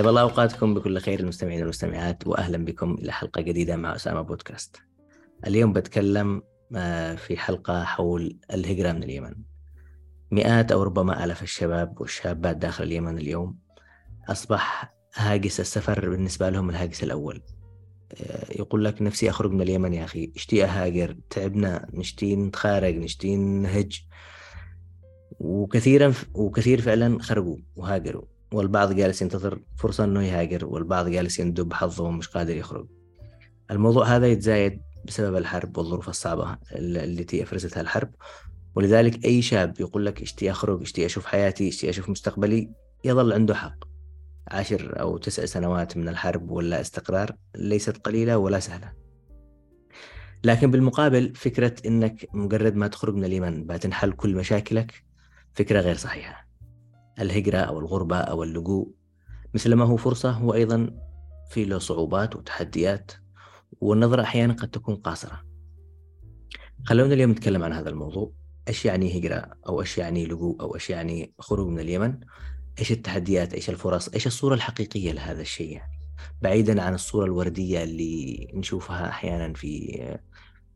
طيب الله أوقاتكم بكل خير المستمعين والمستمعات واهلا بكم إلى حلقة جديدة مع أسامة بودكاست. اليوم بتكلم آه، في حلقة حول الهجرة من اليمن. مئات أو ربما آلاف الشباب والشابات داخل اليمن اليوم أصبح هاجس السفر بالنسبة لهم الهاجس الأول. آه، يقول لك نفسي أخرج من اليمن يا أخي اشتي أهاجر تعبنا نشتي نتخارج نشتي نهج وكثيرا وكثير فعلا خرجوا وهاجروا والبعض جالس ينتظر فرصة أنه يهاجر والبعض جالس يندب حظه ومش قادر يخرج. الموضوع هذا يتزايد بسبب الحرب والظروف الصعبة التي أفرزتها الحرب. ولذلك أي شاب يقول لك اشتي أخرج اشتي أشوف حياتي اشتي أشوف مستقبلي يظل عنده حق. عشر أو تسع سنوات من الحرب ولا استقرار ليست قليلة ولا سهلة. لكن بالمقابل فكرة أنك مجرد ما تخرج من اليمن بتنحل كل مشاكلك فكرة غير صحيحة. الهجرة أو الغربة أو اللجوء مثل ما هو فرصة هو أيضا في له صعوبات وتحديات والنظرة أحيانا قد تكون قاصرة. خلونا اليوم نتكلم عن هذا الموضوع. إيش يعني هجرة؟ أو إيش يعني لجوء؟ أو إيش يعني خروج من اليمن؟ إيش التحديات؟ إيش الفرص؟ إيش الصورة الحقيقية لهذا الشيء يعني؟ بعيدا عن الصورة الوردية اللي نشوفها أحيانا في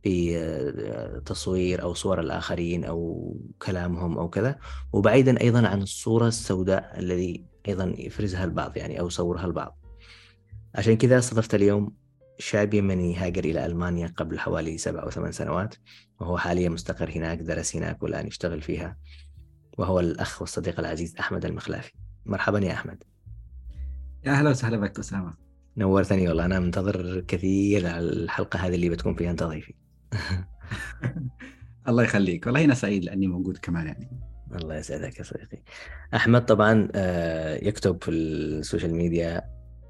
في تصوير أو صور الآخرين أو كلامهم أو كذا وبعيدا أيضا عن الصورة السوداء الذي أيضا يفرزها البعض يعني أو يصورها البعض. عشان كذا استضفت اليوم شاب يمني هاجر إلى ألمانيا قبل حوالي سبع أو ثمان سنوات وهو حاليا مستقر هناك درس هناك والآن يشتغل فيها وهو الأخ والصديق العزيز أحمد المخلافي. مرحبا يا أحمد. يا أهلا وسهلا بك أسامة. نورتني والله أنا منتظر كثير على الحلقة هذه اللي بتكون فيها أنت ضيفي. الله يخليك. والله أنا سعيد لأني موجود كمان يعني. الله يسعدك يا صديقي. أحمد طبعا آه، يكتب في السوشيال ميديا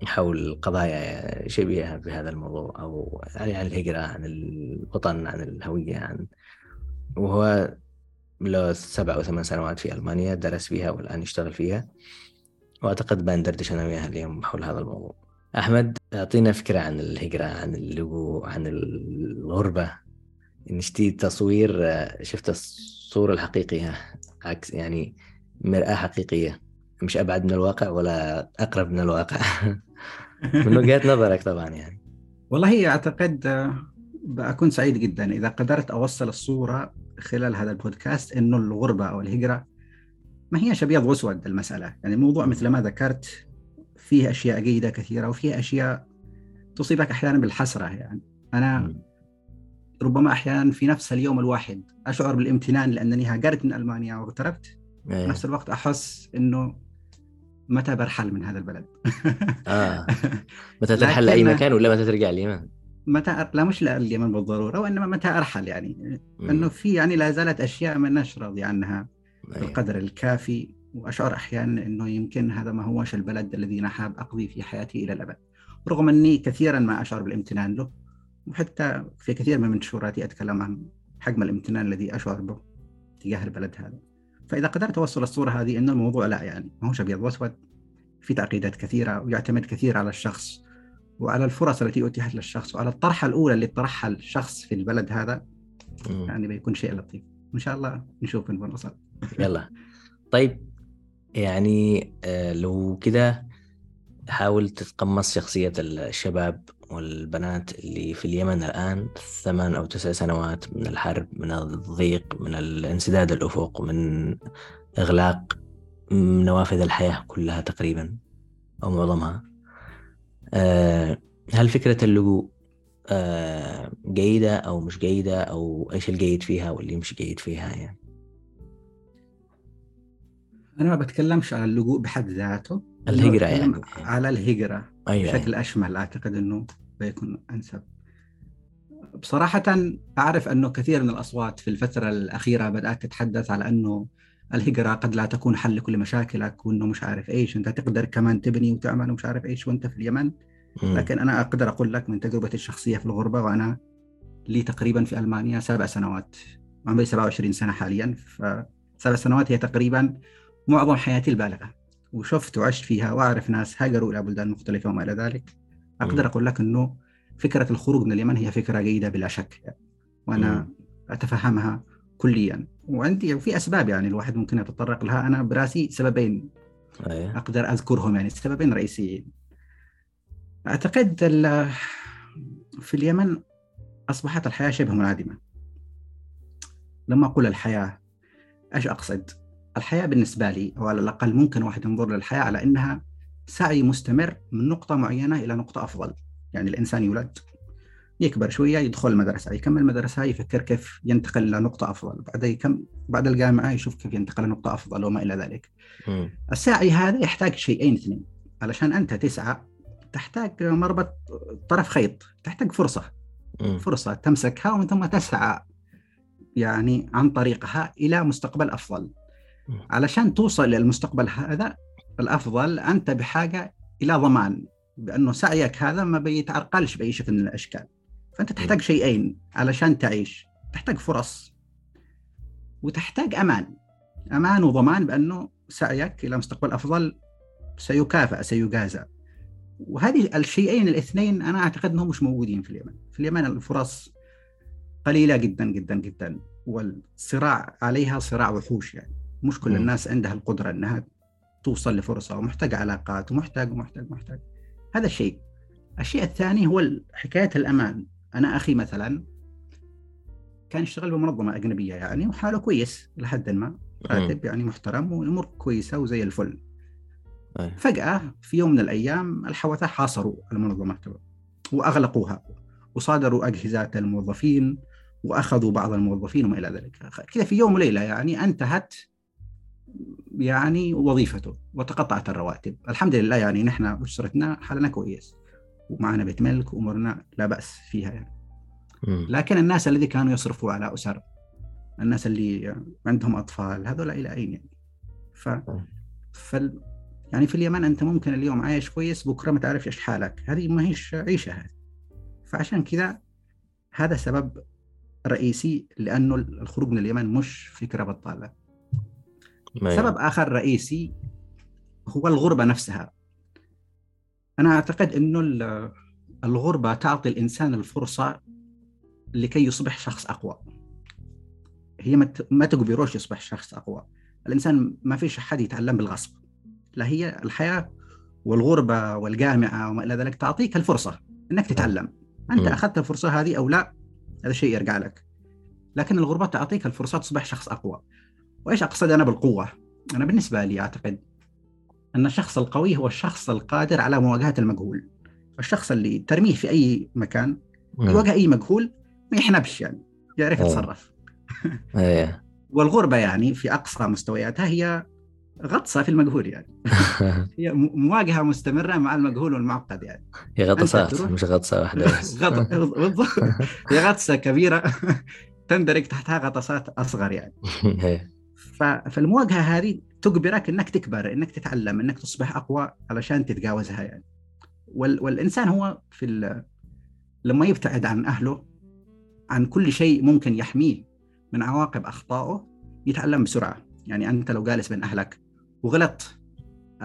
حول قضايا شبيهة بهذا الموضوع أو يعني عن الهجرة عن الوطن عن الهوية عن وهو له سبع أو ثمان سنوات في ألمانيا درس فيها والآن يشتغل فيها. وأعتقد بندردش أنا وياها اليوم حول هذا الموضوع. أحمد أعطينا فكرة عن الهجرة عن اللجوء عن الغربة. نشتي تصوير شفت الصورة الحقيقية عكس يعني مرآة حقيقية. مش أبعد من الواقع ولا أقرب من الواقع. من وجهة نظرك طبعا يعني. والله أعتقد بكون سعيد جدا إذا قدرت أوصل الصورة خلال هذا البودكاست إنه الغربة أو الهجرة ما هي أبيض وأسود المسألة. يعني الموضوع مثل ما ذكرت فيه أشياء جيدة كثيرة وفيه أشياء تصيبك أحيانا بالحسرة يعني. أنا ربما أحيانا في نفس اليوم الواحد أشعر بالامتنان لأنني هاجرت من ألمانيا واغتربت في إيه. نفس الوقت أحس أنه متى برحل من هذا البلد آه. متى ترحل لأي مكان ولا متى ترجع اليمن؟ متى أر... لا مش اليمن بالضرورة وإنما متى أرحل يعني إنه في يعني لا زالت أشياء ما راضي عنها إيه. بالقدر الكافي وأشعر أحيانا إنه يمكن هذا ما هوش البلد الذي أنا حاب أقضي فيه حياتي إلى الأبد رغم أني كثيرا ما أشعر بالامتنان له وحتى في كثير من منشوراتي أتكلم عن حجم الامتنان الذي أشعر به تجاه البلد هذا. فإذا قدرت أوصل الصورة هذه إن الموضوع لا يعني ما هوش ابيض واسود في تعقيدات كثيرة ويعتمد كثير على الشخص وعلى الفرص التي أتيحت للشخص وعلى الطرحه الأولى اللي طرحها الشخص في البلد هذا يعني بيكون شيء لطيف. ان شاء الله نشوف وين نوصل يلا. طيب يعني آه، لو كده حاول تتقمص شخصية الشباب والبنات اللي في اليمن الآن ثمان أو تسع سنوات من الحرب من الضيق من الانسداد الأفق من إغلاق نوافذ الحياة كلها تقريبا أو معظمها. آه، هل فكرة اللجوء آه، جيدة أو مش جيدة؟ أو إيش الجيد فيها واللي مش جيد فيها يعني؟ أنا ما بتكلمش على اللجوء بحد ذاته الهجرة يعني. على الهجرة. أيوة بشكل أيوة. أشمل أعتقد إنه بيكون أنسب. بصراحة أعرف أنه كثير من الأصوات في الفترة الأخيرة بدأت تتحدث على أنه الهجرة قد لا تكون حل لكل مشاكلك وإنه مش عارف إيش أنت تقدر كمان تبني وتعمل ومش عارف إيش وأنت في اليمن. لكن أنا أقدر أقول لك من تجربتي الشخصية في الغربة وأنا لي تقريبا في ألمانيا سبع سنوات. عمري 27 سنة حاليا فسبع سنوات هي تقريبا معظم حياتي البالغة. وشفت وعشت فيها وأعرف ناس هاجروا إلى بلدان مختلفة وما إلى ذلك. أقدر أقول لك أنه فكرة الخروج من اليمن هي فكرة جيدة بلا شك. وأنا أتفهمها كليا. وعندي وفي أسباب يعني الواحد ممكن يتطرق لها. أنا براسي سببين أيه. أقدر أذكرهم يعني سببين رئيسيين. أعتقد في اليمن أصبحت الحياة شبه منعدمه لما أقول الحياة إيش أقصد؟ الحياة بالنسبة لي أو على الأقل ممكن واحد ينظر للحياة على إنها سعي مستمر من نقطة معينة إلى نقطة أفضل يعني الإنسان يولد يكبر شوية يدخل المدرسة يكمل المدرسة يفكر كيف ينتقل إلى نقطة أفضل بعد يكم بعد الجامعة يشوف كيف ينتقل لنقطه أفضل وما إلى ذلك م. السعي هذا يحتاج شيئين اثنين علشان أنت تسعى تحتاج مربط طرف خيط تحتاج فرصة م. فرصة تمسكها ومن ثم تسعى يعني عن طريقها إلى مستقبل أفضل. علشان توصل للمستقبل هذا الأفضل أنت بحاجة إلى ضمان بأنه سعيك هذا ما بيتعرقلش بأي شكل من الأشكال. فأنت تحتاج شيئين علشان تعيش. تحتاج فرص وتحتاج أمان. أمان وضمان بأنه سعيك إلى مستقبل أفضل سيكافئ سيجازى وهذه الشيئين الاثنين أنا أعتقد إنهم مش موجودين في اليمن. في اليمن الفرص قليلة جدا جدا جدا. والصراع عليها صراع وحوش يعني. مش كل الناس عندها القدرة إنها توصل لفرصة ومحتاج علاقات ومحتاج ومحتاج ومحتاج. هذا الشيء. الشيء الثاني هو حكاية الأمان. أنا أخي مثلا كان يشتغل بمنظمة أجنبية يعني وحاله كويس لحد ما. راتب يعني محترم والأمور كويسة وزي الفل. فجأة في يوم من الأيام الحوثة حاصروا المنظمة وأغلقوها وصادروا اجهزه الموظفين وأخذوا بعض الموظفين وما إلى ذلك. كذا في يوم وليلة يعني انتهت يعني وظيفته وتقطعت الرواتب. الحمد لله يعني نحن أسرتنا حالنا كويس ومعنا بيت ملك وأمورنا لا بأس فيها يعني. لكن الناس الذي كانوا يصرفوا على أسر الناس اللي عندهم أطفال هذول إلى أين يعني؟ ف, ف... يعني في اليمن أنت ممكن اليوم عايش كويس بكرة ما تعرفش إيش حالك. هذه ما هيش عيشة هذه. فعشان كذا هذا سبب رئيسي لأنه الخروج من اليمن مش فكرة بطالة. سبب آخر رئيسي هو الغربة نفسها. أنا أعتقد إنه الغربة تعطي الإنسان الفرصة لكي يصبح شخص أقوى. هي ما تجبروش يصبح شخص أقوى. الإنسان ما فيش حد يتعلم بالغصب. لا هي الحياة والغربة والجامعة وما إلى ذلك تعطيك الفرصة إنك تتعلم. أنت أخذت الفرصة هذه أو لا هذا شيء يرجع لك. لكن الغربة تعطيك الفرصة تصبح شخص أقوى. وإيش أقصد أنا بالقوة؟ أنا بالنسبة لي أعتقد أن الشخص القوي هو الشخص القادر على مواجهة المجهول. الشخص اللي ترميه في أي مكان يواجه أي مجهول ما يحنبش يعني يعرف يتصرف. إيه. والغربة يعني في أقصى مستوياتها هي غطسة في المجهول يعني. هي مواجهة مستمرة مع المجهول والمعقد يعني. هي غطسات مش غطسة واحدة بس. بالضبط. هي غطسة كبيرة تندرج تحتها غطسات أصغر يعني. إيه. فالمواجهة هذه تجبرك إنك تكبر إنك تتعلم إنك تصبح أقوى علشان تتجاوزها يعني وال... والإنسان هو في. لما يبتعد عن أهله عن كل شيء ممكن يحميه من عواقب أخطائه يتعلم بسرعة يعني أنت لو جالس بين أهلك وغلط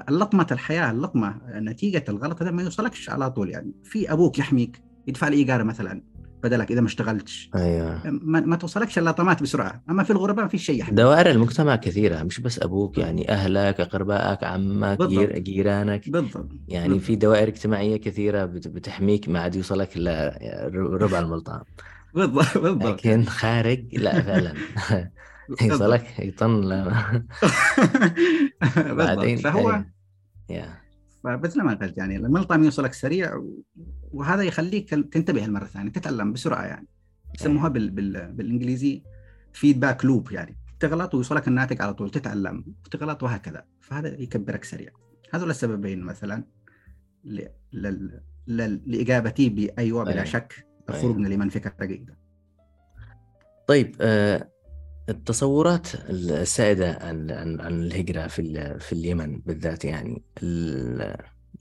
اللطمة الحياة اللطمة نتيجة الغلط هذا ما يوصلكش على طول يعني في أبوك يحميك يدفع لي إيجار مثلا بدلك إذا ما اشتغلتش. أيوه. ما, ما توصلكش اللطمات بسرعة. أما في الغرباء ما في شيء. دوائر المجتمع كثيرة مش بس أبوك يعني أهلك أقربائك عمك بالضبط. جيرانك. بالضبط. يعني بالضبط. في دوائر اجتماعية كثيرة بتحميك ما عاد يوصلك إلا ربع الملطام بالضبط. بالضبط. لكن خارج لا فعلا. يوصلك يطن بعدين فهو yeah. فمثل ما قلت يعني الملطم يوصلك سريع وهذا يخليك تنتبه المره الثانية تتعلم بسرعة يعني. يسموها بال... بال... بالإنجليزي فيدباك لوب يعني. تغلط ويوصلك الناتج على طول تتعلم تغلط وهكذا. فهذا يكبرك سريع. هذول السببين مثلا ل... ل... ل... لاجابتي بايوه بلا شك الخروج من اليمن فكره جيدة. طيب آه التصورات السائدة عن عن عن الهجرة في في اليمن بالذات يعني.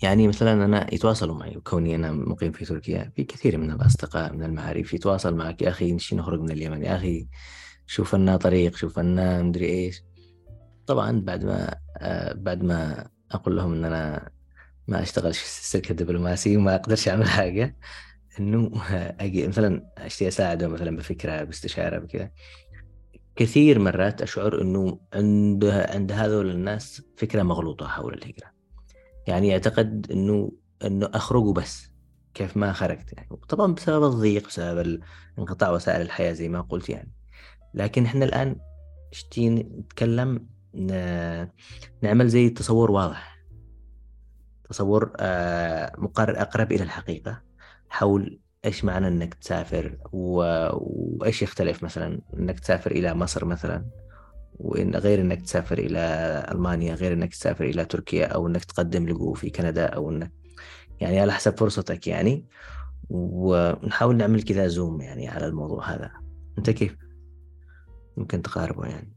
يعني مثلا أنا يتواصلوا معي وكوني أنا مقيم في تركيا في كثير من الأصدقاء من المعارف يتواصل معك يا أخي نشي نخرج من اليمن يا أخي شوف لنا طريق شوف لنا مدري إيش. طبعا بعد ما آه، بعد ما أقول لهم إن أنا ما أشتغلش في السلك الدبلوماسي وما أقدرش أعمل حاجة إنه أجي مثلا أشتي أساعده مثلا بفكرة باستشارة بكذا. كثير مرات أشعر أنه عند عند هذول الناس فكرة مغلوطة حول الهجرة يعني يعتقد أنه أنه أخرجوا بس كيف ما خرجت يعني. طبعا بسبب الضيق بسبب انقطاع وسائل الحياة زي ما قلت يعني. لكن إحنا الآن شتي نتكلم نعمل زي تصور واضح. تصور آه، مقرر أقرب إلى الحقيقة حول إيش معنى إنك تسافر؟ و... وإيش يختلف مثلا إنك تسافر إلى مصر مثلا؟ وإن غير إنك تسافر إلى ألمانيا غير إنك تسافر إلى تركيا أو إنك تقدم لجوء في كندا أو إنك يعني على حسب فرصتك يعني. ونحاول نعمل كذا زوم يعني على الموضوع هذا. أنت كيف؟ ممكن تقاربه يعني.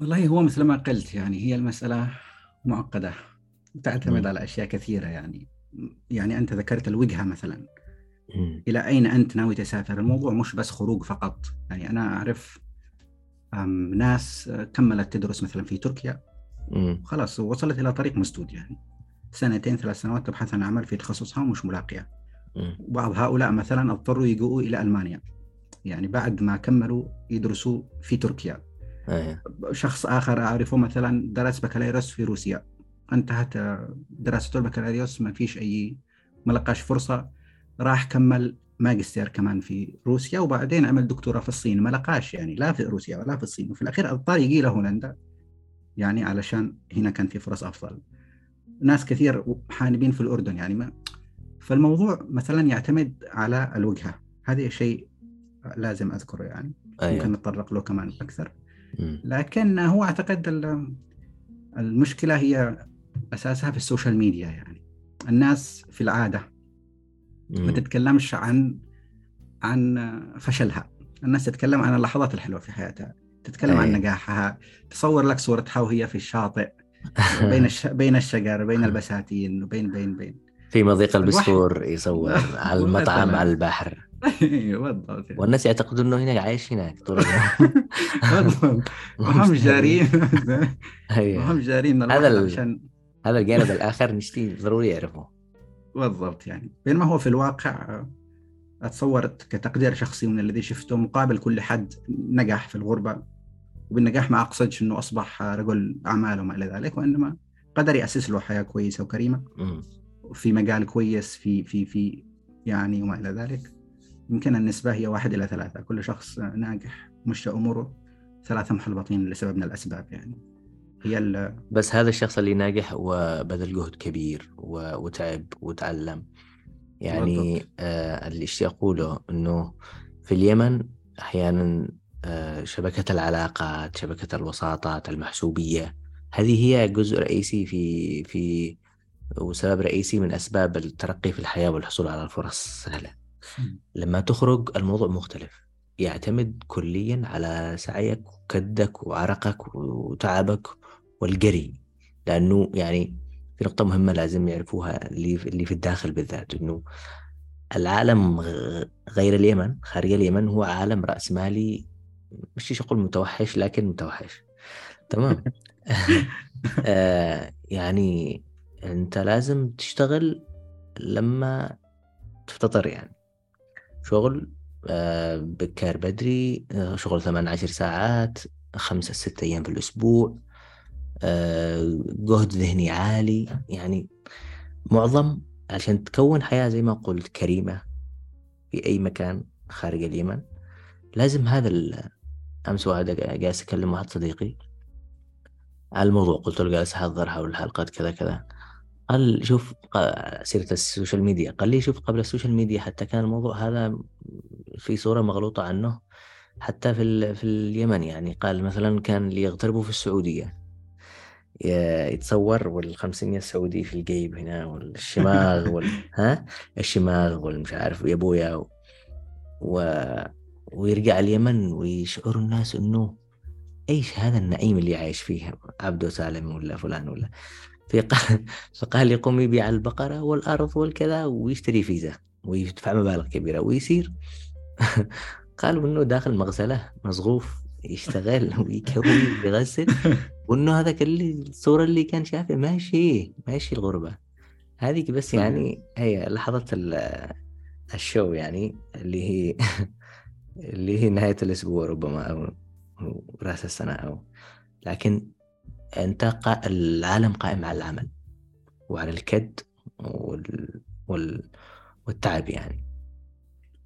والله هو مثل ما قلت يعني هي المسألة معقدة تعتمد م. على أشياء كثيرة يعني. يعني أنت ذكرت الوجهة مثلا. إلى أين أنت ناوي تسافر؟ الموضوع مش بس خروج فقط. يعني أنا أعرف ناس كملت تدرس مثلا في تركيا. خلاص وصلت إلى طريق مسدود يعني. سنتين ثلاث سنوات تبحث عن عمل في تخصصها ومش ملاقيه بعض هؤلاء مثلا اضطروا يجوا إلى ألمانيا. يعني بعد ما كملوا يدرسوا في تركيا. أيه. شخص آخر أعرفه مثلا درس بكالوريوس في روسيا. انتهت دراسته البكالوريوس ما فيش أي ما لقاش فرصة. راح كمل ماجستير كمان في روسيا وبعدين عمل دكتوراه في الصين. ما لقاش يعني لا في روسيا ولا في الصين. وفي الأخير أضطر يجي لهولندا يعني علشان هنا كان في فرص أفضل. ناس كثير حانبين في الأردن يعني ما فالموضوع مثلا يعتمد على الوجهة. هذا شيء لازم أذكره يعني. أيوة. ممكن نتطرق له كمان أكثر. لكن هو أعتقد المشكلة هي أساسها في السوشيال ميديا يعني. الناس في العادة ما تتكلمش عن عن فشلها. الناس تتكلم عن اللحظات الحلوة في حياتها. تتكلم أي. عن نجاحها. تصور لك صورتها وهي في الشاطئ. بين الش... بين الشجر بين البساتين وبين بين بين. في مضيق البسفور يصور على المطعم على البحر. أيوه بالضبط. والناس يعتقدون إنه هنا عايش هناك طول اليوم. وهم جارين. وهم جارين. هذا هذا الجانب الآخر نشتي ضروري يعرفه. بالضبط يعني. بينما هو في الواقع أتصور كتقدير شخصي من الذي شفته مقابل كل حد نجح في الغربة وبالنجاح ما أقصدش أنه أصبح رجل أعمال وما إلى ذلك وإنما قدر يأسس له حياة كويسة وكريمة في مجال كويس في في في يعني وما إلى ذلك. يمكن النسبة هي واحد إلى ثلاثة. كل شخص ناجح مشى أموره ثلاثة محبطين لسبب من الأسباب يعني. هي بس هذا الشخص اللي ناجح وبذل جهد كبير وتعب وتعلم يعني آه اللي اشتي اقوله إنه في اليمن أحيانا آه شبكة العلاقات شبكة الوساطات المحسوبية هذه هي جزء رئيسي في في وسبب رئيسي من أسباب الترقي في الحياة والحصول على الفرص. السهله لما تخرج الموضوع مختلف. يعتمد كليا على سعيك وكدك وعرقك وتعبك والقري لأنه يعني في نقطة مهمة لازم يعرفوها اللي في, اللي في الداخل بالذات إنه العالم غير اليمن خارج اليمن هو عالم رأسمالي مش أقول متوحش لكن متوحش. تمام؟ آه يعني أنت لازم تشتغل لما تفتطر يعني. شغل آه بكار بدري آه شغل ثمان عشر ساعات خمسة ستة أيام في الأسبوع. جهد ذهني عالي. يعني معظم عشان تكون حياة زي ما قلت كريمة في أي مكان خارج اليمن لازم هذا أمس واحد جالس أكلم واحد صديقي. على الموضوع قلت له جالس أحضر حول الحلقات كذا كذا. قال شوف سيرة ال social media. قال لي شوف قبل ال social media حتى كان الموضوع هذا في صورة مغلوطة عنه حتى في في اليمن. يعني قال مثلا كان اللي يغتربوا في السعودية. يتصور والخمسينية السعودي في الجيب هنا والشماغ وال ها؟ الشماغ والمش عارف ويا أبويا و... و... ويرجع اليمن ويشعر الناس إنه إيش هذا النعيم اللي عايش فيه عبده سالم ولا فلان ولا. فقال فقال يقوم يبيع البقرة والأرض والكذا ويشتري فيزا ويدفع مبالغ كبيرة ويصير. قالوا إنه داخل مغسلة مصغوف. يشتغل ويكوي ويغسل وإنه هذاك اللي الصورة اللي كان شافها ماشي ماشي الغربة. هذيك بس يعني هي لحظة الشو يعني اللي هي اللي هي نهاية الأسبوع ربما أو رأس السنة أو لكن أنت قا... العالم قائم على العمل وعلى الكد وال... وال... والتعب يعني.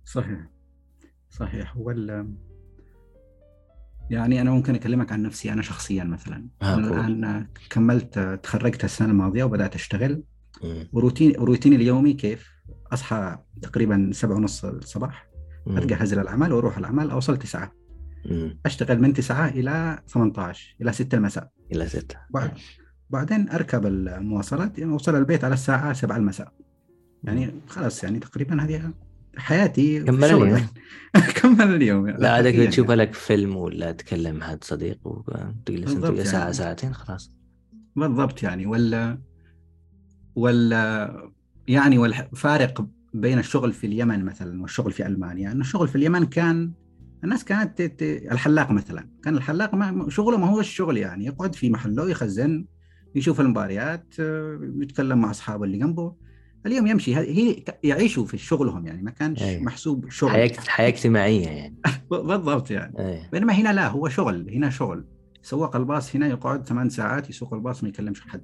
صحيح. صحيح. وال يعني أنا ممكن أكلمك عن نفسي أنا شخصيا مثلا آه أنا كول. الآن كملت تخرجت السنة الماضية وبدأت أشتغل مم. وروتين روتيني اليومي كيف؟ أصحى تقريبا سبعة ونص الصباح مم. أتجهز للعمل وأروح العمل أوصل تسعة مم. أشتغل من تسعة إلى 18 إلى 6 المساء إلى ستة بعد بعدين أركب المواصلات يعني أوصل البيت على الساعة 7 المساء يعني خلاص يعني تقريبا هذه حياتي كمل اليوم. كمل اليوم يعني. لا عادك تشوف يعني. لك فيلم ولا تكلم حد صديق وتجلس انت يعني. ساعتين خلاص بالضبط يعني ولا ولا يعني والفارق بين الشغل في اليمن مثلا والشغل في ألمانيا انه الشغل في اليمن كان الناس كانت ت- ت- الحلاق مثلا كان الحلاق ما شغله ما هو الشغل يعني يقعد في محله يخزن يشوف المباريات يتكلم مع أصحابه اللي جنبه اليوم يمشي. هي يعيشوا في شغلهم يعني ما كانش أيوة. محسوب شغل. حياة حياة اجتماعية يعني. بالضبط يعني. إيه بينما هنا لا هو شغل هنا شغل. سواق الباص هنا يقعد ثمان ساعات يسوق الباص ما يكلمش حد.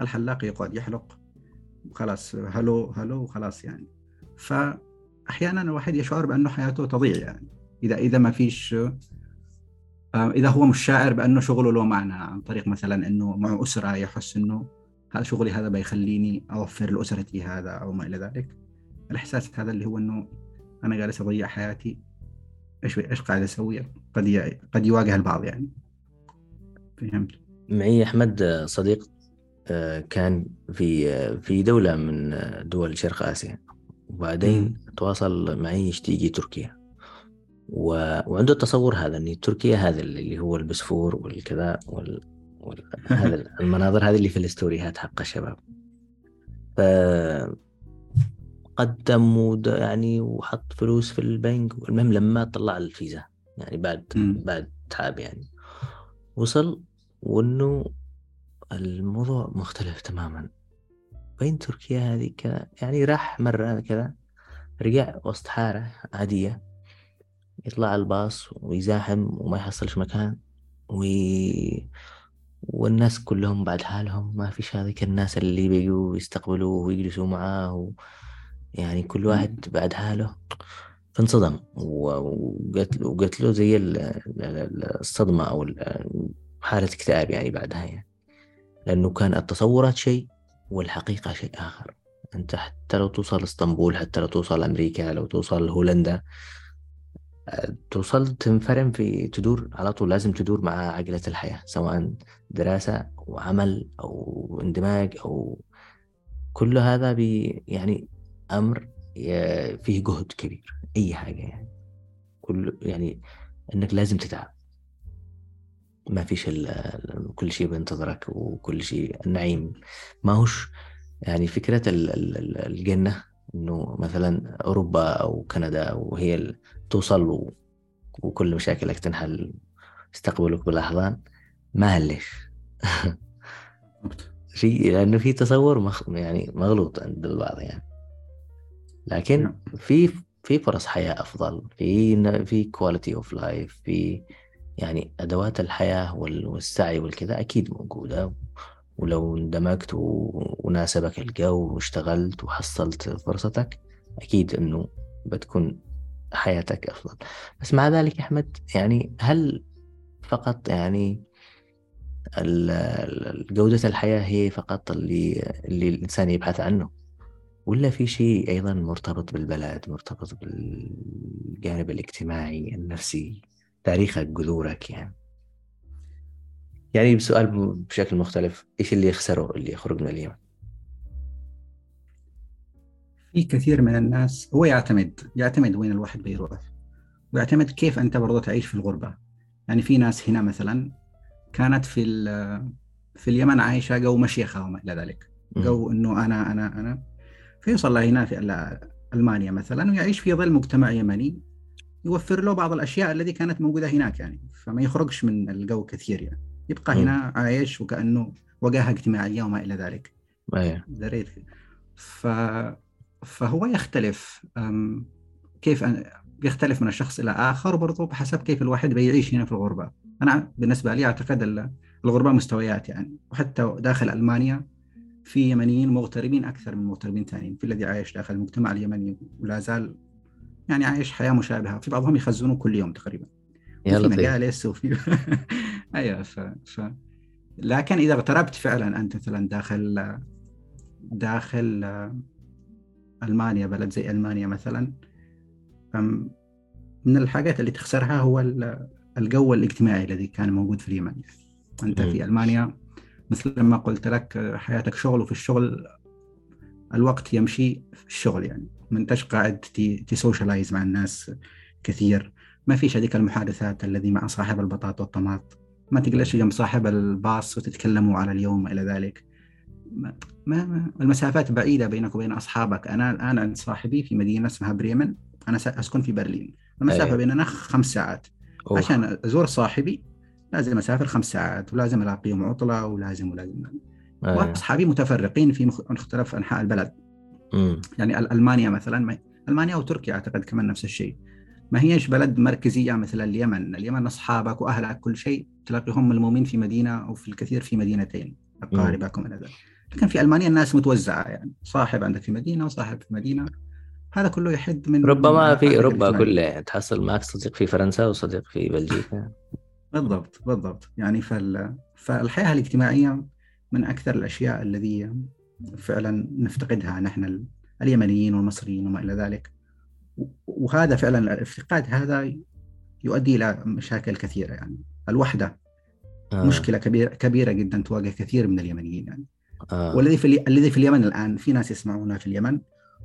الحلاق يقعد يحلق. خلاص هلو هلو وخلاص يعني. فأحيانا الواحد يشعر بأنه حياته تضيع يعني. إذا إذا ما فيش آه، إذا هو مش شاعر بأنه شغله له معنى. عن طريق مثلا أنه مع أسرة يحس أنه هذا شغلي هذا بيخليني أوفر لأسرتي هذا أو ما إلى ذلك الإحساس هذا اللي هو أنه أنا جالس أضيع حياتي إيش إيش قاعد أسوي؟ قد ي... قد يواجه البعض يعني. فهمت؟ معي أحمد صديق آه، كان في آه، في دولة من آه، دول شرق آسيا وبعدين تواصل معي يشتي يجي تركيا و... وعنده التصور هذا إن تركيا هذا اللي هو البسفور والكذا وال... هذا المناظر هذه اللي في الستوريات حق الشباب. ف قدم ود- يعني وحط فلوس في البنك والمهم لما طلع الفيزا يعني بعد مم. بعد تعب يعني. وصل وإنه الموضوع مختلف تماما. بين تركيا هذه كذا يعني راح مرة كذا رجع وسط حارة عادية يطلع الباص ويزاحم وما يحصلش مكان وي... والناس كلهم بعد حالهم ما فيش هذيك الناس اللي بيجوا يستقبلوه ويجلسوا معاه و... يعني كل واحد بعد حاله فانصدم و- وقالت له زي ال- ال- ال- الصدمة أو ال- حالة اكتئاب يعني بعدها يعني. لأنه كان التصورات شيء والحقيقة شيء آخر. أنت حتى لو توصل إسطنبول حتى لو توصل أمريكا لو توصل هولندا توصل تنفرم في تدور على طول لازم تدور مع عجلة الحياة سواء دراسة أو عمل أو اندماج أو كل هذا بي يعني أمر فيه جهد كبير أي حاجة يعني. كل يعني إنك لازم تتعب. ما فيش كل شيء بينتظرك وكل شيء النعيم ما هوش يعني فكرة ال- ال- ال- الجنة إنه مثلا أوروبا أو كندا وهي توصل وكل مشاكلك تنحل يستقبلوك بالأحضان. ما هلش. شيء لأنه في تصور مخ... يعني مغلوط عند البعض يعني. لكن نعم. في في فرص حياة أفضل في في quality of life في يعني أدوات الحياة وال- والسعي والكذا أكيد موجودة. ولو اندمجت وناسبك الجو واشتغلت وحصلت فرصتك أكيد إنه بتكون حياتك أفضل بس مع ذلك أحمد يعني هل فقط يعني جودة الحياة هي فقط اللي اللي الإنسان يبحث عنه؟ ولا في شيء أيضا مرتبط بالبلد مرتبط بالجانب الاجتماعي النفسي تاريخك جذورك يعني؟ يعني بسؤال بشكل مختلف إيش اللي يخسره اللي يخرج من اليمن؟ في كثير من الناس هو يعتمد يعتمد وين الواحد بيروح ويعتمد كيف أنت برضو تعيش في الغربة. يعني في ناس هنا مثلا كانت في في اليمن عايشة جو مشيخة وما إلى ذلك. جو إنه أنا أنا أنا. فيوصل هنا في ال- ألمانيا مثلا ويعيش في ظل مجتمع يمني يوفر له بعض الأشياء التي كانت موجودة هناك يعني. فما يخرجش من الجو كثير يعني. يبقى. هنا عايش وكأنه وجاهة اجتماعية وما إلى ذلك. دريت. ف... فهو يختلف كيف أن... بيختلف من الشخص إلى آخر وبرضه بحسب كيف الواحد بيعيش هنا في الغربة. أنا بالنسبة لي أعتقد الغربة مستويات يعني وحتى داخل ألمانيا في يمنيين مغتربين أكثر من مغتربين ثانيين في الذي عايش داخل المجتمع اليمني ولا زال يعني عايش حياة مشابهة. في بعضهم يخزنوا كل يوم تقريبا. يا في مجالس وفي أيوه ف... ف... لكن إذا اغتربت فعلا أنت مثلا داخل داخل ألمانيا بلد زي ألمانيا مثلا. من الحاجات اللي تخسرها هو الجو الاجتماعي الذي كان موجود في اليمن. أنت في ألمانيا مثل ما قلت لك حياتك شغل وفي الشغل الوقت يمشي في الشغل يعني. ما انتش قاعد ت socialize مع الناس كثير. ما فيش هذيك المحادثات الذي مع صاحب البطاطا والطماط. ما تجلس جنب صاحب الباص وتتكلموا على اليوم إلى ذلك. ما, ما المسافات بعيدة بينك وبين أصحابك. أنا الآن عند صاحبي في مدينة اسمها بريمن. أنا أسكن في برلين. المسافة أيوة. بيننا خمس ساعات. أوه. عشان أزور صاحبي لازم أسافر خمس ساعات ولازم ألاقيهم عطلة ولازم ولازم. أيوة. وأصحابي متفرقين في مختلف أنحاء البلد. م. يعني ألمانيا مثلا. ألمانيا وتركيا أعتقد كمان نفس الشيء. ما هيش بلد مركزية مثل اليمن. اليمن أصحابك وأهلك كل شيء. تلاقيهم ملمومين في مدينة أو في الكثير في مدينتين. أقاربك ومن ذلك لكن في ألمانيا الناس متوزعة يعني. صاحب عندك في مدينة وصاحب في مدينة. هذا كله يحد من ربما في أوروبا كلها تحصل معك صديق في فرنسا وصديق في بلجيكا. بالضبط بالضبط. يعني فال... فالحياة الاجتماعية من أكثر الأشياء الذي فعلا نفتقدها نحن اليمنيين والمصريين وما إلى ذلك. وهذا فعلا الافتقاد هذا يؤدي إلى مشاكل كثيرة يعني. الوحدة آه. مشكلة كبيرة كبيرة جدا تواجه كثير من اليمنيين يعني. آه. والذي في الذي في اليمن الآن في ناس يسمعونا في اليمن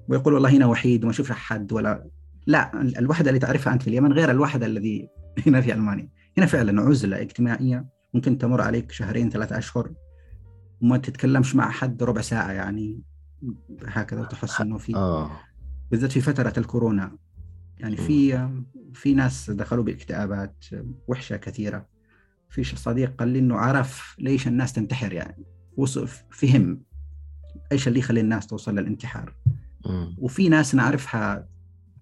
ويقول والله هنا وحيد وما أشوف احد ولا لا الوحدة اللي تعرفها أنت في اليمن غير الوحدة الذي هنا في ألمانيا. هنا فعلا عزلة اجتماعية ممكن تمر عليك شهرين ثلاثة أشهر وما تتكلمش مع حد ربع ساعة يعني هكذا وتحس إنه في آه. بالذات في فترة الكورونا. يعني في في ناس دخلوا باكتئابات وحشة كثيرة. في صديق قال لي إنه عرف ليش الناس تنتحر يعني. وصف فهم إيش اللي يخلي الناس توصل للانتحار. وفي ناس نعرفها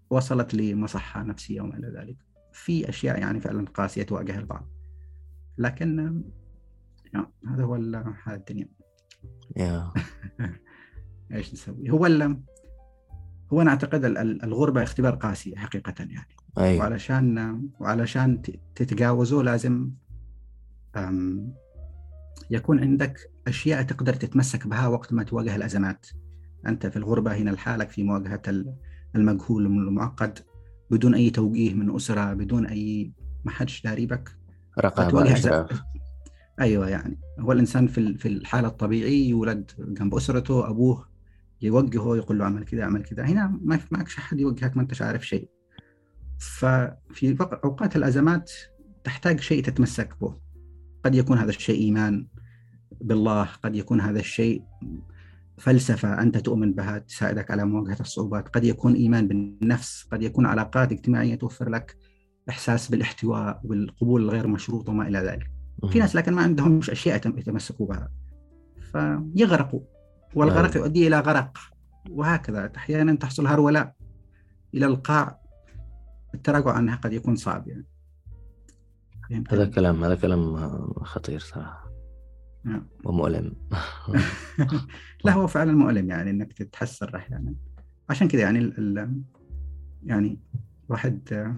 وصلت لمصحة نفسية وما إلى ذلك. في أشياء يعني فعلا قاسية تواجه البعض. لكن هذا هو هذا الدنيا. إيش نسوي؟ هو هو أنا أعتقد الغربة اختبار قاسي حقيقة يعني. أيوة. وعلشان وعلشان تتجاوزه لازم يكون عندك أشياء تقدر تتمسك بها وقت ما تواجه الأزمات. أنت في الغربة هنا لحالك في مواجهة المجهول المعقد بدون أي توجيه من أسرة بدون اي ما حدش داري بك رقابه أيوه يعني. هو الإنسان في في الحالة الطبيعي يولد جنب أسرته أبوه يوجهه يقول له اعمل كذا اعمل كذا هنا ما معكش أحد يوجهك ما أنتش عارف شيء. ففي أوقات الأزمات تحتاج شيء تتمسك به. قد يكون هذا الشيء إيمان بالله قد يكون هذا الشيء فلسفة أنت تؤمن بها تساعدك على مواجهة الصعوبات قد يكون إيمان بالنفس قد يكون علاقات اجتماعية توفر لك إحساس بالاحتواء والقبول الغير مشروط وما إلى ذلك. في ناس لكن ما عندهمش أشياء يتمسكوا بها فيغرقوا. والغرق نعم. يؤدي إلى غرق. وهكذا أحيانا تحصل هرولة إلى القاع. التراجع عنها قد يكون صعب يعني. هذا كلام هذا كلام خطير صراحة. نعم. ومؤلم. لا هو فعلا مؤلم يعني إنك تتحسر أحيانا. عشان كذا يعني ال يعني واحد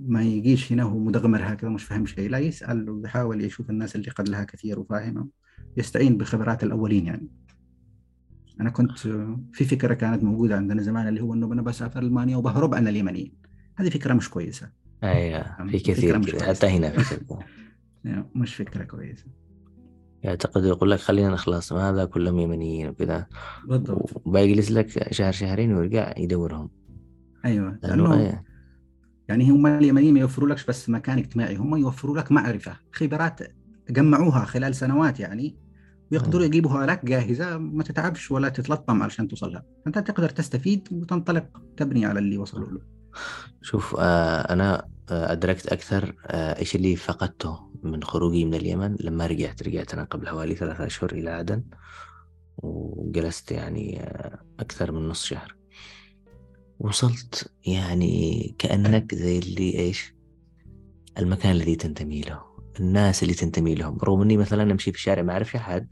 ما يجيش هنا وهو مدغمر هكذا مش فاهم شيء لا يسأل ويحاول يشوف الناس اللي قد لها كثير وفاهمة يستعين بخبرات الأولين يعني. أنا كنت في فكرة كانت موجودة عندنا زمان اللي هو إنه أنا بسافر ألمانيا وبهرب عن اليمنيين. هذه فكرة مش كويسة. أيوه في كثير كده حتى هنا في مش فكرة كويسة. يعتقد يقول لك خلينا نخلص ما هذا كلهم يمنيين وكذا بالضبط. وبيجلس لك شهر شهرين ويرجع يدورهم. أيوه لأنه أيه. يعني هم اليمنيين ما يوفروا لكش بس مكان اجتماعي هم يوفروا لك معرفة خبرات جمعوها خلال سنوات يعني. ويقدروا يجيبوها لك جاهزة ما تتعبش ولا تتلطم علشان توصلها فأنت تقدر تستفيد وتنطلق تبني على اللي وصلوا له. شوف آه أنا آه أدركت أكثر آه إيش اللي فقدته من خروجي من اليمن لما رجعت. رجعت أنا قبل حوالي ثلاثة أشهر إلى عدن وجلست يعني آه أكثر من نص شهر. وصلت يعني كأنك زي اللي إيش؟ المكان الذي تنتمي له الناس اللي تنتمي لهم. رغم إني مثلا أمشي في الشارع ما أعرف احد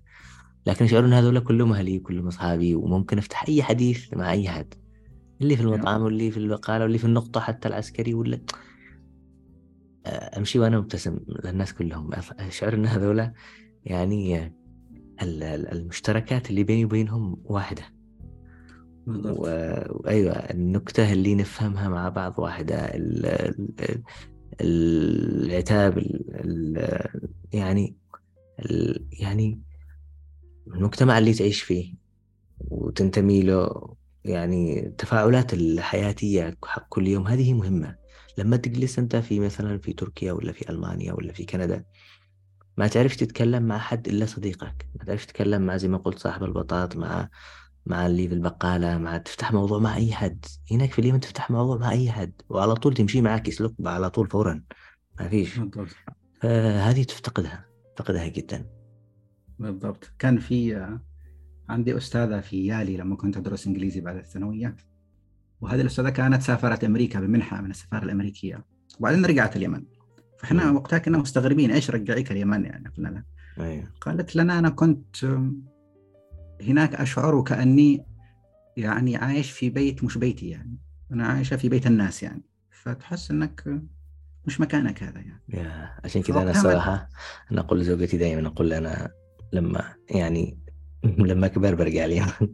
لكن اشعر إن هذول كلهم أهلي كلهم أصحابي وممكن أفتح أي حديث مع أي حد. اللي في المطعم واللي في البقالة واللي في النقطة حتى العسكري ولا أمشي وأنا مبتسم للناس كلهم. اشعر إن هذول يعني المشتركات اللي بيني وبينهم واحدة. وايوه النكتة اللي نفهمها مع بعض واحدة. ال... ال... العتاب ال... يعني ال... يعني المجتمع اللي تعيش فيه وتنتمي له يعني التفاعلات الحياتية حق كل يوم هذه مهمة. لما تجلس أنت في مثلا في تركيا ولا في ألمانيا ولا في كندا ما تعرف تتكلم مع حد إلا صديقك. ما تعرف تتكلم مع زي ما قلت صاحب البطاط مع مع اللي في البقالة مع تفتح موضوع مع أي حد. هناك في اليمن تفتح موضوع مع أي حد وعلى طول تمشي معك يسلك على طول فورا. ما فيش. فهذه تفتقدها تفتقدها جدا. بالضبط. كان في عندي أستاذة في يالي لما كنت أدرس إنجليزي بعد الثانوية. وهذه الأستاذة كانت سافرت أمريكا بمنحة من السفارة الأمريكية. وبعدين رجعت اليمن. فإحنا وقتها كنا مستغربين إيش رجعيك اليمن يعني؟ قلنا لها أيوه. قالت لنا أنا كنت هناك أشعر كأني يعني عايش في بيت مش بيتي يعني. أنا عايشة في بيت الناس يعني. فتحس أنك مش مكانك هذا يعني. يا عشان كذا أنا الصراحة أنا أقول لزوجتي دائما أقول أنا لما يعني لما كبر برجع اليمن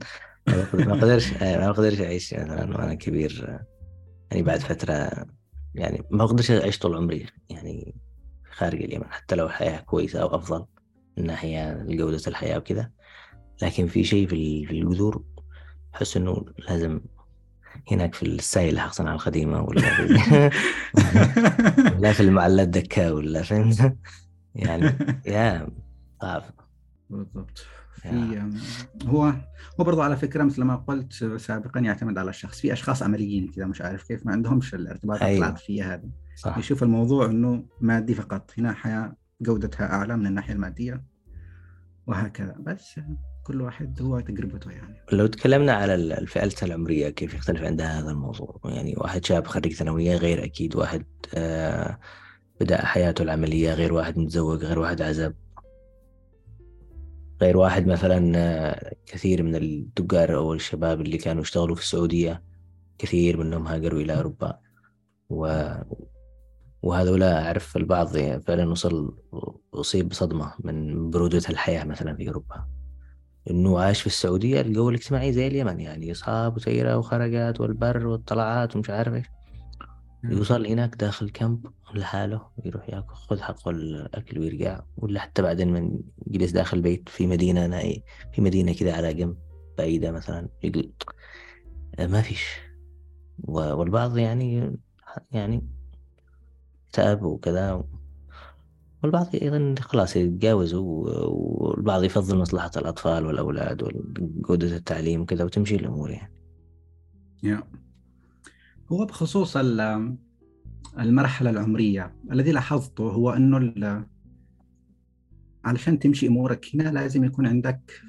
ما أقدرش ما أقدرش أعيش مثلا وأنا كبير يعني بعد فترة يعني ما أقدرش أعيش طول عمري يعني خارج اليمن حتى لو حياة كويسة أو أفضل من ناحية جودة الحياة وكذا لكن في شيء في الجذور أحس إنه لازم هناك في السايل حق صنعاء القديمة ولا في ولا في المعلات دكا ولا فهمت؟ يعني يا صعب. بالضبط. في هو هو برضه على فكرة مثل ما قلت سابقا يعتمد على الشخص. في أشخاص عمليين كذا مش عارف كيف ما عندهمش الارتباطات أيوه. العاطفيه هذه. صح. يشوف الموضوع إنه مادي فقط. هنا حياة جودتها أعلى من الناحية المادية وهكذا. بس كل واحد هو تجربته يعني. لو تكلمنا على الفئة العمرية كيف يختلف عندها هذا الموضوع؟ يعني واحد شاب خريج ثانوية غير أكيد واحد آه بدأ حياته العملية غير واحد متزوج غير واحد عزب. غير واحد مثلا آه، كثير من التجار أو الشباب اللي كانوا يشتغلوا في السعودية كثير منهم هاجروا إلى أوروبا. و وهذولا أعرف البعض فعلا وصل أصيب بصدمة من برودة الحياة مثلا في أوروبا. إنه عاش في السعودية الجو الاجتماعي زي اليمن يعني اصحاب وسيره وخرجات والبر والطلعات ومش عارف إيش. يوصل هناك داخل كامب لحاله يروح ياخذ حقه الأكل ويرجع ولا حتى بعدين من يجلس داخل بيت في مدينة نائي في مدينة كذا على جنب بعيدة مثلا يقول ما فيش والبعض يعني يعني تعب وكذا والبعض أيضا خلاص يتجاوزوا والبعض يفضل مصلحة الأطفال والأولاد وجودة التعليم وكذا وتمشي الأمور يعني. yeah. هو بخصوص المرحلة العمرية. الذي لاحظته هو أنه علشان تمشي أمورك هنا لازم يكون عندك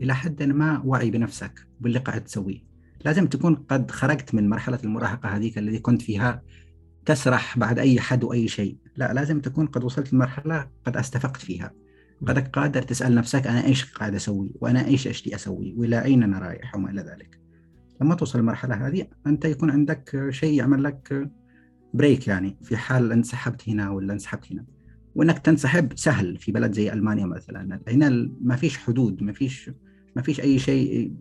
إلى حد ما وعي بنفسك باللي قاعد تسويه. لازم تكون قد خرجت من مرحلة المراهقة هذيك الذي كنت فيها تسرح بعد أي حد وأي شيء. لا لازم تكون قد وصلت لمرحلة قد أستفقت فيها. قد قادر تسأل نفسك أنا إيش قاعد أسوي وأنا إيش أشتي أسوي وإلى أين أنا رايح وما إلى ذلك. لما توصل للمرحلة هذه أنت يكون عندك شيء يعمل لك بريك يعني في حال انسحبت هنا ولا انسحبت هنا. وإنك تنسحب سهل في بلد زي ألمانيا مثلا. هنا ما فيش حدود ما فيش ما فيش أي شيء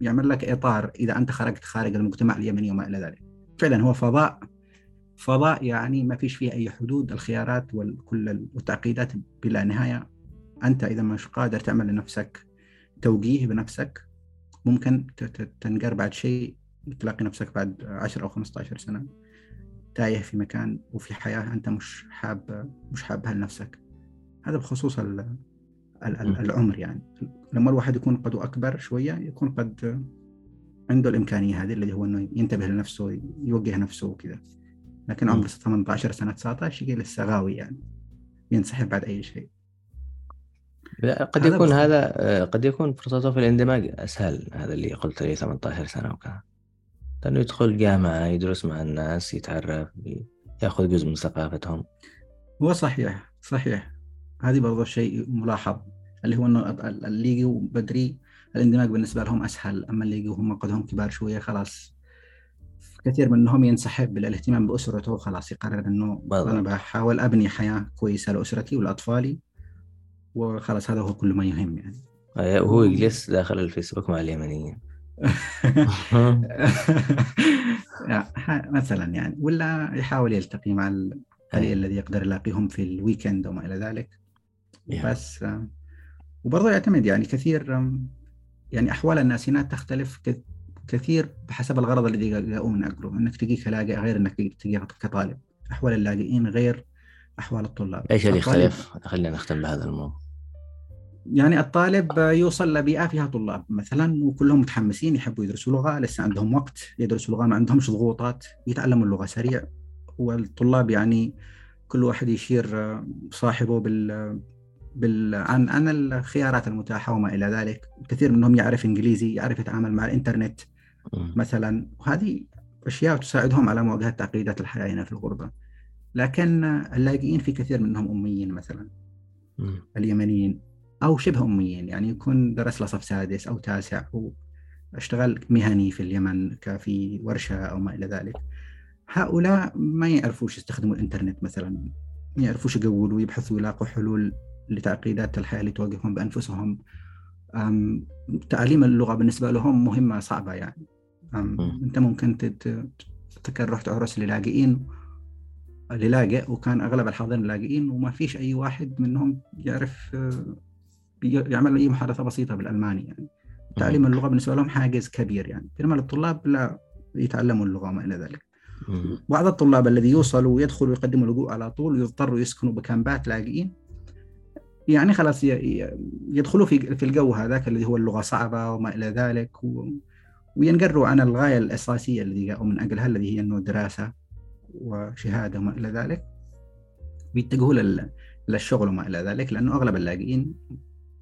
يعمل لك إطار إذا أنت خرجت خارج المجتمع اليمني وما إلى ذلك. فعلا هو فضاء. فضاء يعني ما فيش فيه أي حدود. الخيارات وكل التعقيدات بلا نهاية. أنت إذا مش قادر تعمل لنفسك توجيه بنفسك ممكن تنقر بعد شيء تلاقي نفسك بعد 10 أو 15 سنة تايه في مكان وفي حياة أنت مش حاب مش حابها لنفسك هذا بخصوص العمر يعني. لما الواحد يكون قد أكبر شوية يكون قد عنده الإمكانية هذه اللي هو أنه ينتبه لنفسه يوجه نفسه وكذا. لكن عمره 18 سنة 19 لسه غاوي يعني. ينسحب بعد أي شيء. لا قد يكون بخ... هذا قد يكون فرصته في الاندماج أسهل هذا اللي قلت لي 18 سنة وكذا. لأنه يدخل جامعة يدرس مع الناس يتعرف يأخذ جزء من ثقافتهم. هو صحيح صحيح. هذه برضه شيء ملاحظ اللي هو إنه اللي يجوا بدري الاندماج بالنسبة لهم أسهل. أما اللي يجوا هم قدهم كبار شوية خلاص. كثير منهم ينسحب بالاهتمام بأسرته خلاص يقرر إنه. أنا بحاول أبني حياة كويسة لأسرتي ولأطفالي. وخلاص هذا هو كل ما يهم يعني. وهو يجلس داخل الفيسبوك مع اليمنيين. مثلا يعني ولا يحاول يلتقي مع القليل الذي يقدر يلاقيهم في الويكند وما إلى ذلك. بس وبرضه يعتمد يعني كثير يعني أحوال الناس هنا تختلف كثير بحسب الغرض الذي جاءوا من اجله إنك تجيك لاجئ غير إنك تجي كطالب. أحوال اللاجئين غير أحوال الطلاب. إيش اللي يختلف؟ خلينا نختم بهذا الموضوع. يعني الطالب يوصل لبيئة فيها طلاب مثلا وكلهم متحمسين يحبوا يدرسوا لغة لسه عندهم وقت يدرسوا لغة ما عندهمش ضغوطات يتعلموا اللغة سريع. والطلاب يعني كل واحد يشير صاحبه بال بال عن عن الخيارات المتاحة وما إلى ذلك. كثير منهم يعرف إنجليزي يعرف يتعامل مع الإنترنت مثلا. وهذه أشياء تساعدهم على مواجهة تعقيدات الحياة هنا في الغربة. لكن اللاجئين في كثير منهم أميين مثلا. اليمنيين. أو شبه أميين يعني يكون درس له صف سادس أو تاسع وأشتغل مهني في اليمن كفي ورشة أو ما إلى ذلك. هؤلاء ما يعرفوش يستخدموا الإنترنت مثلا ما يعرفوش يقولوا ويبحثوا ويلاقوا حلول لتعقيدات الحياة اللي تواجههم بأنفسهم. تعليم اللغة بالنسبة لهم مهمة صعبة يعني. أنت ممكن تتذكر رحت عرس للاجئين للاجئ وكان أغلب الحاضرين لاجئين وما فيش أي واحد منهم يعرف يعمل أي محادثة بسيطة بالألماني يعني. تعليم اللغة بالنسبة لهم حاجز كبير يعني. بينما الطلاب لا يتعلموا اللغة وما إلى ذلك. بعض الطلاب الذي يوصلوا ويدخلوا ويقدموا لجوء على طول ويضطروا يسكنوا بكامبات لاجئين يعني خلاص يدخلوا في في الجو هذاك الذي هو اللغة صعبة وما إلى ذلك. و... وينقروا. عن الغاية الأساسية الذي جاءوا من أجلها الذي هي إنه دراسة وشهادة وما إلى ذلك. بيتجهوا لل... للشغل وما إلى ذلك لأنه أغلب اللاجئين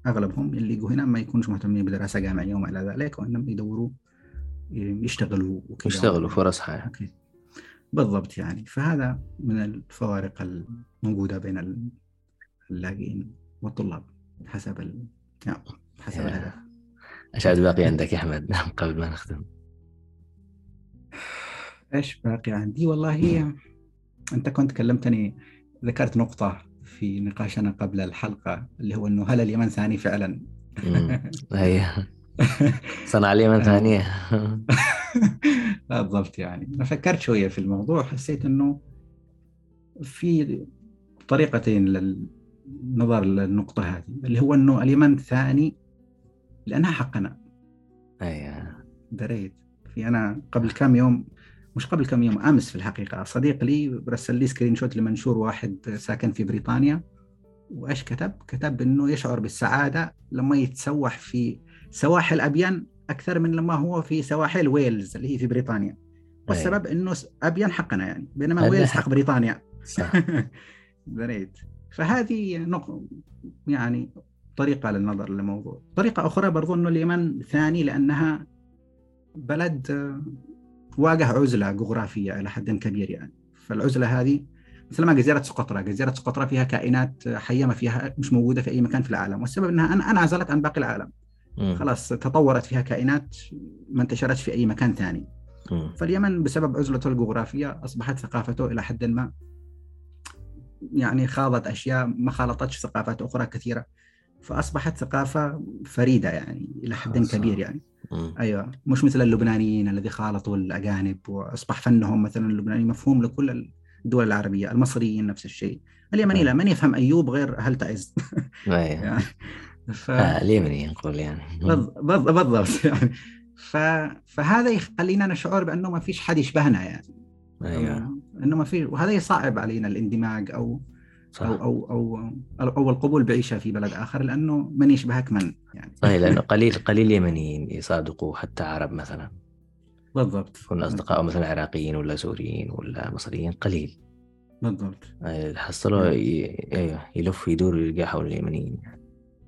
أغلبهم اللي يجوا هنا ما يكونش مهتمين بدراسة جامعية وما إلى ذلك وإنما يدوروا يشتغلوا وكذا يشتغلوا فرص حياة. بالضبط يعني. فهذا من الفوارق الموجودة بين اللاجئين والطلاب حسب ال... نعم حسب الهدف. إيش باقي عندك يا أحمد قبل ما نختم. إيش باقي عندي؟ والله أنت كنت كلمتني ذكرت نقطة في نقاشنا قبل الحلقة اللي هو أنه هل اليمن ثاني فعلا؟ هي. صنع اليمن ثانية. بالضبط يعني. أنا فكرت شوية في الموضوع حسيت أنه في طريقتين للنظر للنقطة هذه اللي هو أنه اليمن ثاني لأنها حقنا. أيوة. دريت. في أنا قبل كم يوم مش قبل كم يوم أمس في الحقيقة. صديق لي رسل لي screenshot لمنشور واحد ساكن في بريطانيا وإيش كتب؟ كتب إنه يشعر بالسعادة لما يتسوح في سواحل ابين أكثر من لما هو في سواحل ويلز اللي هي في بريطانيا. والسبب إنه ابين حقنا يعني بينما ويلز حق بريطانيا. صح. فهذه نق... يعني طريقة للنظر للموضوع. طريقة أخرى برضو إنه اليمن ثاني لأنها بلد واجه عزلة جغرافية إلى حد كبير يعني فالعزلة هذه مثل ما جزيره سقطرى، جزيره سقطرى فيها كائنات حية ما فيها مش موجودة في أي مكان في العالم، والسبب إنها انعزلت عن باقي العالم. م. خلاص تطورت فيها كائنات ما انتشرتش في أي مكان ثاني. فاليمن بسبب عزلته الجغرافية أصبحت ثقافته إلى حد ما يعني خاضت أشياء ما خالطتش ثقافات أخرى كثيرة. فأصبحت ثقافة فريدة يعني إلى حد كبير يعني. أيوه. مش مثل اللبنانيين الذي خالطوا الأجانب وأصبح فنهم مثلا اللبناني مفهوم لكل الدول العربية، المصريين نفس الشيء، اليمني لا من يفهم أيوب غير هل تعز؟ يعني. ف... آه اليمني نقول يعني. بالضبط يعني. ف... فهذا يخلينا نشعر بأنه ما فيش حد يشبهنا يعني. أيوه. إنه ما في وهذا يصعب علينا الاندماج أو صح. أو, أو أو أو القبول بعيشة في بلد آخر لأنه من يشبهك من يعني. صحيح لأنه قليل قليل يمنيين يصادقوا حتى عرب مثلا. بالضبط. كنا أصدقاء مثلا عراقيين ولا سوريين ولا مصريين قليل. بالضبط. حصلوا أيوه يلف يدور ويلقى حول اليمنيين.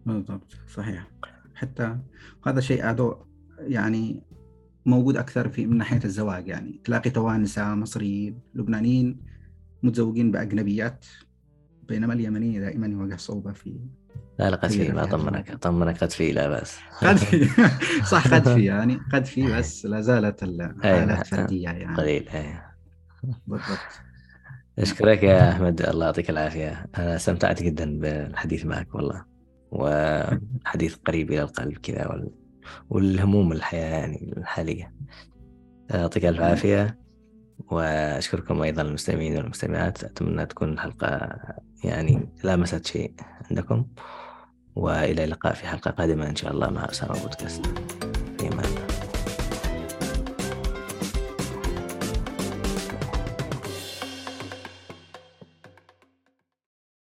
بالضبط صحيح. حتى هذا شيء أدو يعني موجود أكثر في من ناحية الزواج يعني. تلاقي توانسة مصريين لبنانيين متزوجين بأجنبيات بينما اليمنيه دائما يواجه صعوبة في لا لا قد في ما طمنك طمنك قد في لا بأس. قد في صح قد في يعني قد في بس لا زالت الحالات فردية يعني. قليل أي. بالضبط. أشكرك يا أحمد الله يعطيك العافية. أنا استمتعت جدا بالحديث معك والله. وحديث قريب إلى القلب كذا والهموم الحياة يعني الحالية. يعطيك ألف عافية. وأشكركم أيضا المستمعين والمستمعات. أتمنى تكون الحلقة يعني لامست شيء عندكم وإلى اللقاء في حلقة قادمة إن شاء الله مع أسامة بودكاست.